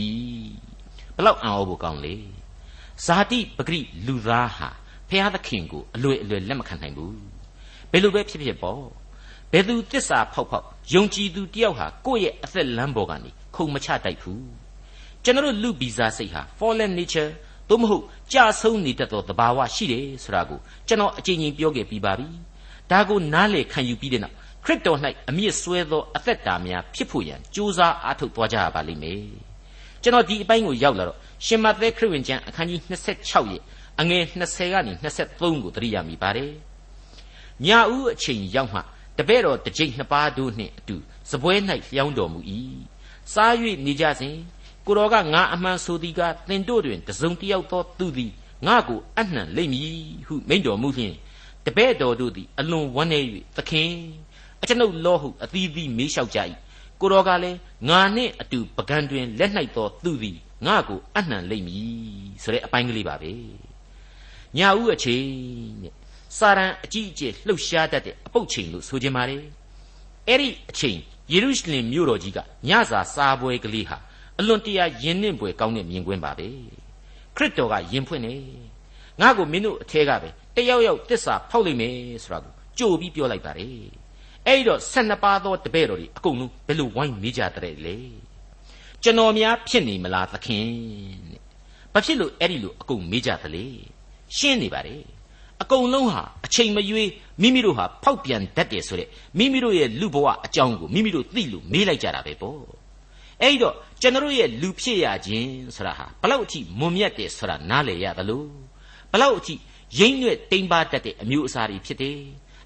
ဘလောက်အံ့ဩဖို့ကောင်းလေ ဇာတိပဂရိလူသားဟာဖျားသခင်ကိုအလွယ်အလွယ်လက်မခံနိုင်ဘူးဘယ်လိုပဲဖြစ်ဖြစ်ပေါ့ဘယ်သူတစ္ဆာဖောက်ဖောက်ယုံကြည်သူတယောက်ဟာကိုယ့်ရဲ့အသက်လမ်းပေါ်ကနေခုံမချတိုက်ဘူးကျွန်တော်လူဗီဇာစိတ်ဟာ fallen nature သို့မဟုတ်ကြာဆုံးနေတတ်သောသဘာဝရှိတယ်ဆိုတာကိုကျွန်တော်အကြိမ်ကြိမ်ပြောခဲ့ပြီးပါပြီဒါကိုနားလေခံယူပြီးတဲ့နောက်ခရစ်တော်၌အမြင့်ဆွဲသောအသက်တာများဖြစ်ဖို့ရန်ကြိုးစားအားထုတ်သွားကြရပါလိမ့်မယ် ကျွန်တော်ဒီအပိုင်းကိုရောက်လာတော့ရှင်မသက်ခရစ်ဝင်ကျမ်းအခန်းကြီး26ရဲ့အငယ်20ကနေ23ကိုသတိရမိပါတယ်ညာဦးအချိန်ရောက်မှတပည့်တော်တစ်ကြိမ်နှစ်ပါးတို့နှင့်အတူစပွဲ၌လျောင်းတော်မူ၏စား၍နေကြစဉ်ကိုတော်ကငါအမှန်ဆိုသည်ကသင်တို့တွင်တစုံတစ်ယောက်သောသူသည်ငါကိုအနှံလိမ့်မည်ဟုမိန့်တော်မူလျှင်တပည့်တော်တို့သည်အလွန်ဝမ်းနည်း၍သခင်အကျွန်ုပ်လောဟုအသီးသီးမေးလျှောက်ကြ၏ ကိုတော်ကလည်းငါနှင့်အတူပကံတွင်လက်၌သောသူသည်ငါကိုအနှံလိမ့်မည်ဆိုတဲ့အပိုင်းကလေးပါပဲညာဦးအချိန်တဲ့စာရန်အကြီးအကျယ်လှုပ်ရှားတတ်တဲ့အပုတ်ချိန်လို့ဆိုကြပါလေအဲ့ဒီအချိန်ယေရုရှလင်မြို့တော်ကြီးကညစာစားပွဲကလေးဟာအလွန်တရာယဉ်နှင့်ပွဲကောင်းတဲ့မြင်ကွင်းပါပဲခရစ်တော်ကယဉ်ဖွင့်နေငါ့ကိုမင်းတို့အထဲကပဲတယောက်ယောက်တစ္ဆာဖောက်လိမ့်မယ်ဆိုတာကိုကြိုပြီးပြောလိုက်ပါတယ် အဲ့တော့၁၂ပါးသောတပည့်တော်တွေအကုန်လုံးဘယ်လိုဝိုင်းမေးကြတဲ့လေကျွန်တော်များဖြစ်နေမလားသခင်တဲ့ဘာဖြစ်လို့အဲ့ဒီလိုအကုန်မေးကြသလဲရှင်းနေပါတယ်အကုန်လုံးဟာအချိန်မရွေးမိမိတို့ဟာဖောက်ပြန်တတ်တယ်ဆိုတဲ့မိမိတို့ရဲ့လူဘဝအကြောင်းကိုမိမိတို့သိလို့မေးလိုက်ကြတာပဲပေါ့အဲ့တော့ကျွန်တော်ရဲ့လူဖြစ်ရခြင်းဆိုတာဟာဘလောက်အထိမွန်မြတ်တယ်ဆိုတာနားလည်ရသလိုဘလောက်အထိရိမ့်ရွက်တိမ်ပါတတ်တဲ့အမျိုးအစားတွေဖြစ်တယ်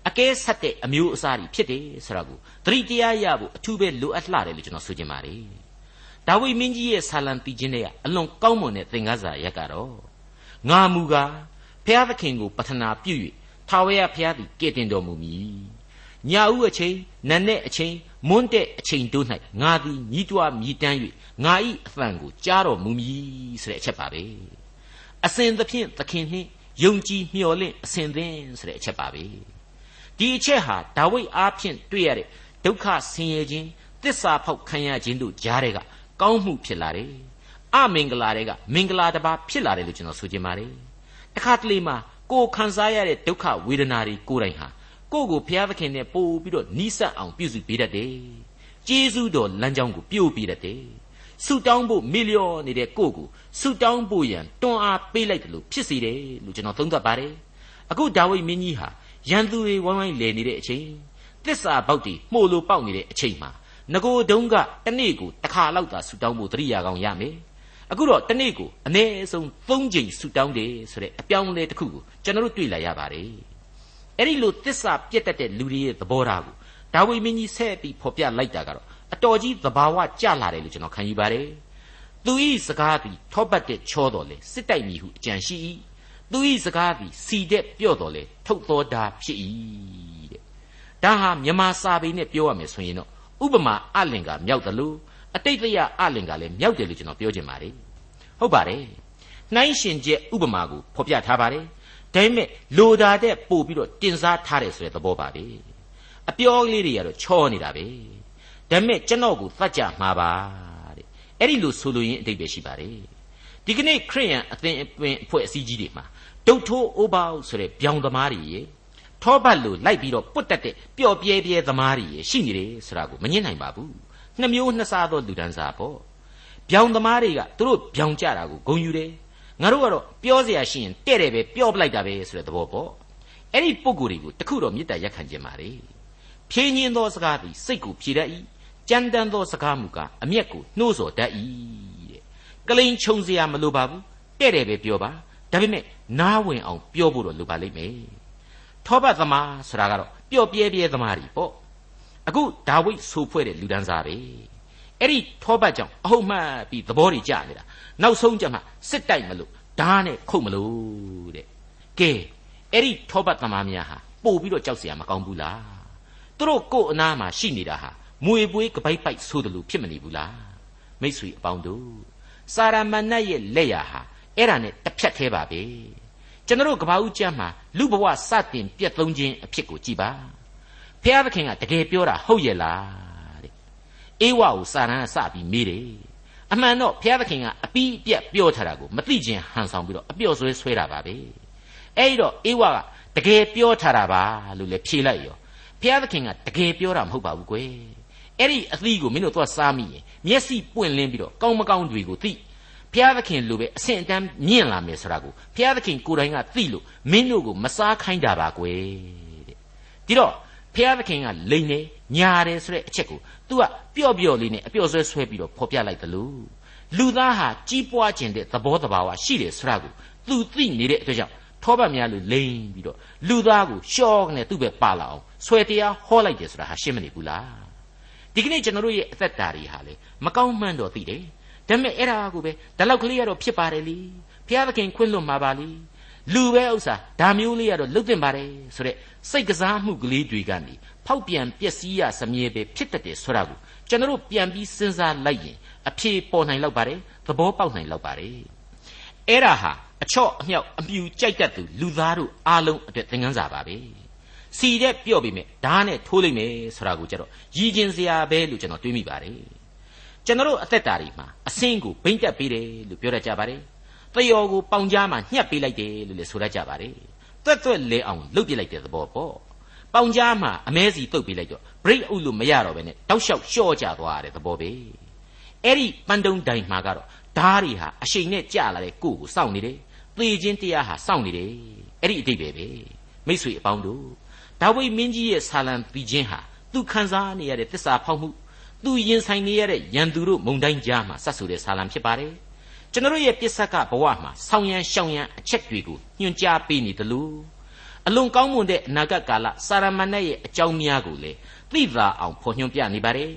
အကဲဆက်တဲ့အမျိုးအစားတွေဖြစ်တယ်ဆိုတာကိုသတိတရားရဖို့အထူးပဲလိုအပ်လှတယ်လို့ကျွန်တော်ဆိုချင်ပါတယ်ဒါဝိမင်းကြီးရဲ့ဆာလံတီချင်းတွေကအလွန်ကောင်းမွန်တဲ့သင်္ကစားရက်ကတော့ငါမူကားဖျားသခင်ကိုပထနာပြု၍ထာဝရဘုရားသည်ကဲ့တင်တော်မူမည်ညာဦးအချိန်နတ်နဲ့အချိန်မွန်းတဲ့အချိန်တို့၌ငါသည်ညီးတွားမြည်တမ်း၍ငါ၏အသံကိုကြားတော်မူမည်ဆိုတဲ့အချက်ပါပဲအစဉ်သဖြင့်သခင်နှင့်ယုံကြည်မျှော်လင့်အစဉ်သင်ဆိုတဲ့အချက်ပါပဲ ဒီအချက်ဟာဒါဝိဒ်အားဖြင့်တွေ့ရတဲ့ဒုက္ခဆင်းရဲခြင်းတစ္ဆာဖောက်ခံရခြင်းတို့ကြားတဲ့ကကောင်းမှုဖြစ်လာတယ်အမင်္ဂလာတွေကမင်္ဂလာတစ်ပါးဖြစ်လာတယ်လို့ကျွန်တော်ဆိုချင်ပါတယ်တခါတလေမှာကိုခံစားရတဲ့ဒုက္ခဝေဒနာတွေကိုယ်တိုင်ဟာကိုယ့်ကိုဘုရားသခင်နဲ့ပို့ပြီးတော့နီးစပ်အောင်ပြုစုပေးတတ်တယ်။ကျေးဇူးတော်လမ်းကြောင်းကိုပြို့ပေးတတ်တယ်။ဆုတောင်းဖို့မီလျော်နေတဲ့ကိုယ့်ကိုဆုတောင်းဖို့ရန်တွန်းအားပေးလိုက်တယ်လို့ဖြစ်စေတယ်လို့ကျွန်တော်သုံးသပ်ပါတယ်။အခုဒါဝိဒ်မင်းကြီးဟာ ရန်သူတွေဝိုင်းဝိုင်းလည်နေတဲ့အချိန်သစ္စာပေါက်တီမှုလိုပေါက်နေတဲ့အချိန်မှာငကိုတုံးကတနေ့ကိုတစ်ခါလောက်သာဆုတောင်းဖို့တရိယာကောင်ရမယ်။အခုတော့တနေ့ကိုအနည်းဆုံး၃ချိန်ဆူတောင်းတယ်ဆိုတဲ့အပြောင်းအလဲတစ်ခုကိုကျွန်တော်တို့တွေ့လာရပါတယ်အဲ့ဒီလိုသစ္စာပြတ်တတ်တဲ့လူတွေရဲ့သဘောထားကိုဒါဝိမင်းကြီးဆက်ပြီးဖော်ပြလိုက်တာကတော့အတော်ကြီးသဘာဝကျလာတယ်လို့ကျွန်တော်ခံယူပါတယ်သူဤစကားသည်ထောပတ်တဲ့ချောတော်လေစစ်တိုက်မိဟုအကြံရှိ၏ သူဤစကားသည်စီတဲ့ပြော့တော်လေထုတ်တော်တာဖြစ်၏တဲ့ဒါဟာမြမစာပေနဲ့ပြောရမယ်ဆိုရင်တော့ဥပမာအလင်္ကာမြောက်တယ်လို့အတိတ်တရအလင်္ကာလည်းမြောက်တယ်လို့ကျွန်တော်ပြောချင်ပါတယ်ဟုတ်ပါတယ်နှိုင်းရှင်ချက်ဥပမာကိုဖော်ပြထားပါတယ်ဒါပေမဲ့လိုတာတဲ့ပို့ပြီးတော့တင်စားထားတယ်ဆိုတဲ့သဘောပါပဲအပြောလေးတွေကတော့ချောနေတာပဲဒါပေမဲ့ကျွန်တော်ကိုသတ်ကြမှာပါတဲ့အဲ့ဒီလိုဆိုလိုရင်းအတိတ်ပဲရှိပါတယ်ဒီကနေ့ခရိယန်အသင်အပင်အဖွဲ့အစည်းကြီးတွေမှာ ဒုတ်ထိုးအိုးပေါက်ဆိုတဲ့ပြောင်သမားတွေရေထောပတ်လို့လိုက်ပြီးတော့ပုတ်တက်တဲ့ပျော့ပြဲပြဲသမားတွေရေရှိနေတယ်ဆိုတာကိုမငြင်းနိုင်ပါဘူးနှမျိုးနှစ်စားသောလူဒန်းစားပေါ့ဗျောင်သမားတွေကသူတို့ဗျောင်ကြတာကိုဂုံယူတယ်ငါတို့ကတော့ပြောเสียရှိရင်တဲ့တယ်ပဲပြောပလိုက်တာပဲဆိုတဲ့သဘောပေါ့အဲ့ဒီပုံကိုယ်တွေကိုတခုတော့မေတ္တာရက်ခံခြင်းပါလေဖြင်းညင်းသောစကားသည်စိတ်ကိုဖြေတတ်၏ကြမ်းတမ်းသောစကားမူကားအမျက်ကိုနှိုးဆော်တတ်၏တဲ့ကလိန်ခြုံเสียမလိုပါဘူးတဲ့တယ်ပဲပြောပါ ဒါပေမဲ့နားဝင်အောင်ပြောဖို့တော့လိုပါလိမ့်မယ်ထောပတ်သမားဆိုတာကတော့ပျော့ပြဲပြဲသမားတွေပေါ့အခုဒါဝိဒ်ဆိုဖွဲ့တဲ့လူဒန်းစားပဲအဲ့ဒီထောပတ်ကြောင့်အဟုတ်မှတ်ပြီးသဘောတွေကြနေတာနောက်ဆုံးကြမှာစစ်တိုက်မလို့ဓားနဲ့ခုတ်မလို့တဲ့ကဲအဲ့ဒီထောပတ်သမားများဟာပို့ပြီးတော့ကြောက်เสียမကောင်းဘူးလားသူတို့ကိုယ်အနာမှာရှိနေတာဟာမွေပွေးကပိုက်ပိုက်ဆိုးတယ်လို့ဖြစ်မနေဘူးလားမိတ်ဆွေအပေါင်းတို့စာရမဏတ်ရဲ့လက်ရာဟာ အဲ့ဒါနဲ့တစ်ဖြတ်သေးပါပဲကျွန်တော်ကဘာဦးကျမ်းမှာလူဘဝစတင်ပြတ်သုံးခြင်းအဖြစ်ကိုကြည်ပါဖျားသခင်ကတကယ်ပြောတာဟုတ်ရဲ့လားတဲ့အေဝကိုစာရန်ကစပြီးမေးတယ်အမှန်တော့ဘုရားသခင်ကအပီးအပြက်ပြောထားတာကိုမသိခြင်းဟန်ဆောင်ပြီးတော့အပြော့ဆွဲဆွဲတာပါပဲအဲ့တော့အေဝကတကယ်ပြောထားတာပါလို့လည်းဖြေလိုက်ရောဘုရားသခင်ကတကယ်ပြောတာမဟုတ်ပါဘူးကွယ်အဲ့ဒီအသီးကိုမင်းတို့သွားစားမိရင်မျက်စိပွင့်လင်းပြီးတော့ကောင်းမကောင်းတွေကိုသိ ဘုရားသခင်လိုပဲအဆင့်အတန်းမြင့်လာမယ်ဆိုတာကိုဘုရားသခင်ကိုယ်တိုင်ကသိလို့မင်းတို့ကိုမစားခိုင်းတာပါကွယ်တဲ့ဒီတော့ဘုရားသခင်ကလိန်နေညာတယ်ဆိုတဲ့အချက်ကို तू ကပျော့ပျော့လေးနဲ့အပျော့ဆွဲဆွဲပြီးတော့ဖော်ပြလိုက်တယ်လို့လူသားဟာကြီးပွားခြင်းတဲ့သဘောတဘာဝရှိတယ်ဆိုတာကို तू သိနေတဲ့အတွက်ကြောင့်ထောပတ်များလို့လိန်ပြီးတော့လူသားကိုရှော့ကနေသူ့ပဲပါလာအောင်ဆွဲတရားဟောလိုက်တယ်ဆိုတာဟာရှင်းမနေဘူးလားဒီကနေ့ကျွန်တော်တို့ရဲ့အသက်တာတွေဟာလေမကောင်းမှန်းတော့သိတယ် ဒါပေမဲ့အဲ့ဒါကိုပဲဒီလောက်ကလေးကတော့ဖြစ်ပါတယ်လေဘုရားသခင်ခွင့်လွှတ်မှာပါလေလူပဲဥစ္စာဒါမျိုးလေးကတော့လုတ်တင်ပါတယ်ဆိုတဲ့စိတ်ကစားမှုကလေးတွေကနေဖောက်ပြန်ပျက်စီးရစမြဲပဲဖြစ်တတ်တယ်ဆိုတာကိုကျွန်တော်တို့ပြန်ပြီးစဉ်းစားလိုက်ရင်အဖြေပေါ်နိုင်လောက်ပါတယ်သဘောပေါက်နိုင်လောက်ပါတယ်အဲ့ဒါဟာအချော့အမြောက်အပြူကြိုက်တတ်သူလူသားတို့အားလုံးအတွက်သင်ခန်းစာပါပဲစီတဲ့ပြော့ပြီးမြဲဓာတ်နဲ့ထိုးလိုက်မယ်ဆိုတာကိုကြတော့ရည်ကျင်စရာပဲလို့ကျွန်တော်တွေးမိပါတယ် ကျွန်တော်တို့အသက်တာတွေမှာအစင်းကိုဘိမ့်တက်ပေးတယ်လို့ပြောတတ်ကြပါတယ်တယောကိုပေါင်ကြားမှာညှက်ပေးလိုက်တယ်လို့လည်းဆိုတတ်ကြပါတယ်တွက်တွက်လဲအောင်လှုပ်ပြလိုက်တဲ့သဘောပေါ့ပေါင်ကြားမှာအမဲစီတုတ်ပေးလိုက်တော့ break အုပ်လို့မရတော့ဘဲနဲ့တောက်လျှောက်လျှော့ကြသွားတဲ့သဘောပဲအဲ့ဒီပန်းတုံးတိုင်မှာကတော့ဓားတွေဟာအရှိန်နဲ့ကြာလာတဲ့ကိုယ်ကိုစောင့်နေတယ်သေခြင်းတရားဟာစောင့်နေတယ်အဲ့ဒီအတိတ်ပဲပဲမိษွေအပေါင်းတို့ဒါဝိမင်းကြီးရဲ့ဆာလံပြီးခြင်းဟာသူခံစားနေရတဲ့တစ္ဆာဖောက်မှု သူရင်ဆိုင်နေရတဲ့ရန်သူတို့မုန်တိုင်းကြားမှာဆက်ဆူတဲ့ဆာလံဖြစ်ပါတယ်ကျွန်တော်ရဲ့ပစ္စကဘဝမှာဆောင်းရန်ရှောင်းရန်အချက်တွေကိုညွှန်ကြားပေးနေတယ်လို့အလွန်ကောင်းမွန်တဲ့အနာဂတ်ကာလစာရမဏေရဲ့အကြောင်းများကိုလေသိသာအောင်ဖော်ညွှန်ပြနေပါတယ်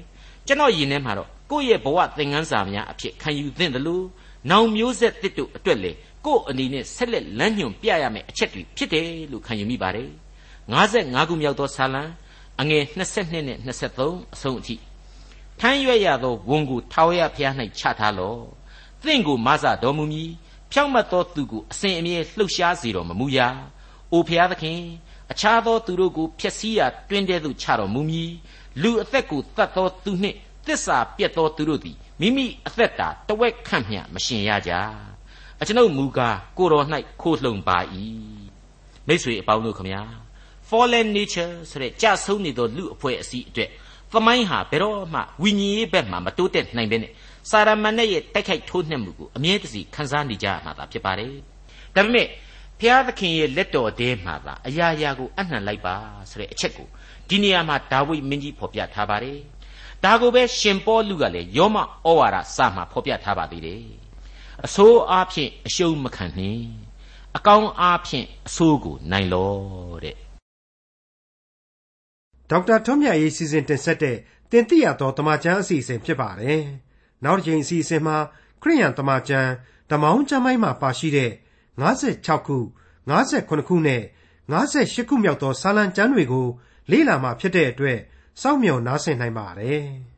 ကျွန်တော်ယင်ထဲမှာတော့ကိုယ့်ရဲ့ဘဝသင်ခန်းစာများအဖြစ်ခံယူသင့်တယ်လို့နောင်မျိုးဆက်တစ်တို့အတွက်လေကိုယ့်အနေနဲ့ဆက်လက်လမ်းညွှန်ပြရမယ့်အချက်တွေဖြစ်တယ်လို့ခံယူမိပါတယ်55ခုမြောက်သောဆာလံအငယ်22နဲ့23အဆုံးအထိ ထမ်းရွက်ရသောဝန်ကိုထာဝရဘုရား၌ချထားလော့သင်ကိုမဆတော်မူမည်ဖြောင့်မတ်သောသူကိုအစဉ်အမြဲလှုပ်ရှားစေတော်မမူရာအိုဖျားသခင်အခြားသောသူတို့ကိုဖျက်ဆီးရာတွင်တဲ့သို့ချတော်မူမည်လူအသက်ကိုတတ်သောသူနှင့်တစ္ဆာပြတ်သောသူတို့သည်မိမိအသက်တာတဝက်ခန့်မျှမရှင်ရကြအကျွန်ုပ်မူကားကိုတော်၌ခိုးလှုံပါ၏မိတ်ဆွေအပေါင်းတို့ခမညာ fallen nature ဆိုတဲ့ကြဆုံးနေသောလူအဖွဲ့အစည်းအတွက် သမိုင်းဟာဘယ်တော့မှဝိညာဉ်ရေးဘက်မှာမတိုးတက်နိုင်ဘဲနဲ့စာရမဏေရဲ့တိုက်ခိုက်ထိုးနှက်မှုကိုအမြဲတစေခံစားနေကြရမှာသာဖြစ်ပါတယ်ဒါပေမဲ့ဖျားသခင်ရဲ့လက်တော်ထဲမှာသာအရာရာကိုအနှံလိုက်ပါဆိုတဲ့အချက်ကိုဒီနေရာမှာဒါဝိဒ်မင်းကြီးဖော်ပြထားပါတယ်ဒါကိုပဲရှင်ပေါလုကလည်းယောမဩဝါဒစာမှာဖော်ပြထားပါသေးတယ်အဆိုးအားဖြင့်အရှုံးမခံနှင့်အကောင်းအားဖြင့်အဆိုးကိုနိုင်လောတဲ့ ဒေါက်တာထွန်းမြတ်ရေးစီစဉ်တင်ဆက်တဲ့တင်ပြရသောတမချန်းအစီအစဉ်ဖြစ်ပါတယ်နောက်တစ်ချိန်အစီအစဉ်မှာခရိယန်တမချန်းဓမောင်းကျမ်းပိုင်းမှာပါရှိတဲ့56ခု58ခုနဲ့58ခုမြောက်သောစာလံကျမ်းတွေကိုလေ့လာမှဖြစ်တဲ့အတွက်စောင့်မျှော်နားဆင်နိုင်ပါတယ်။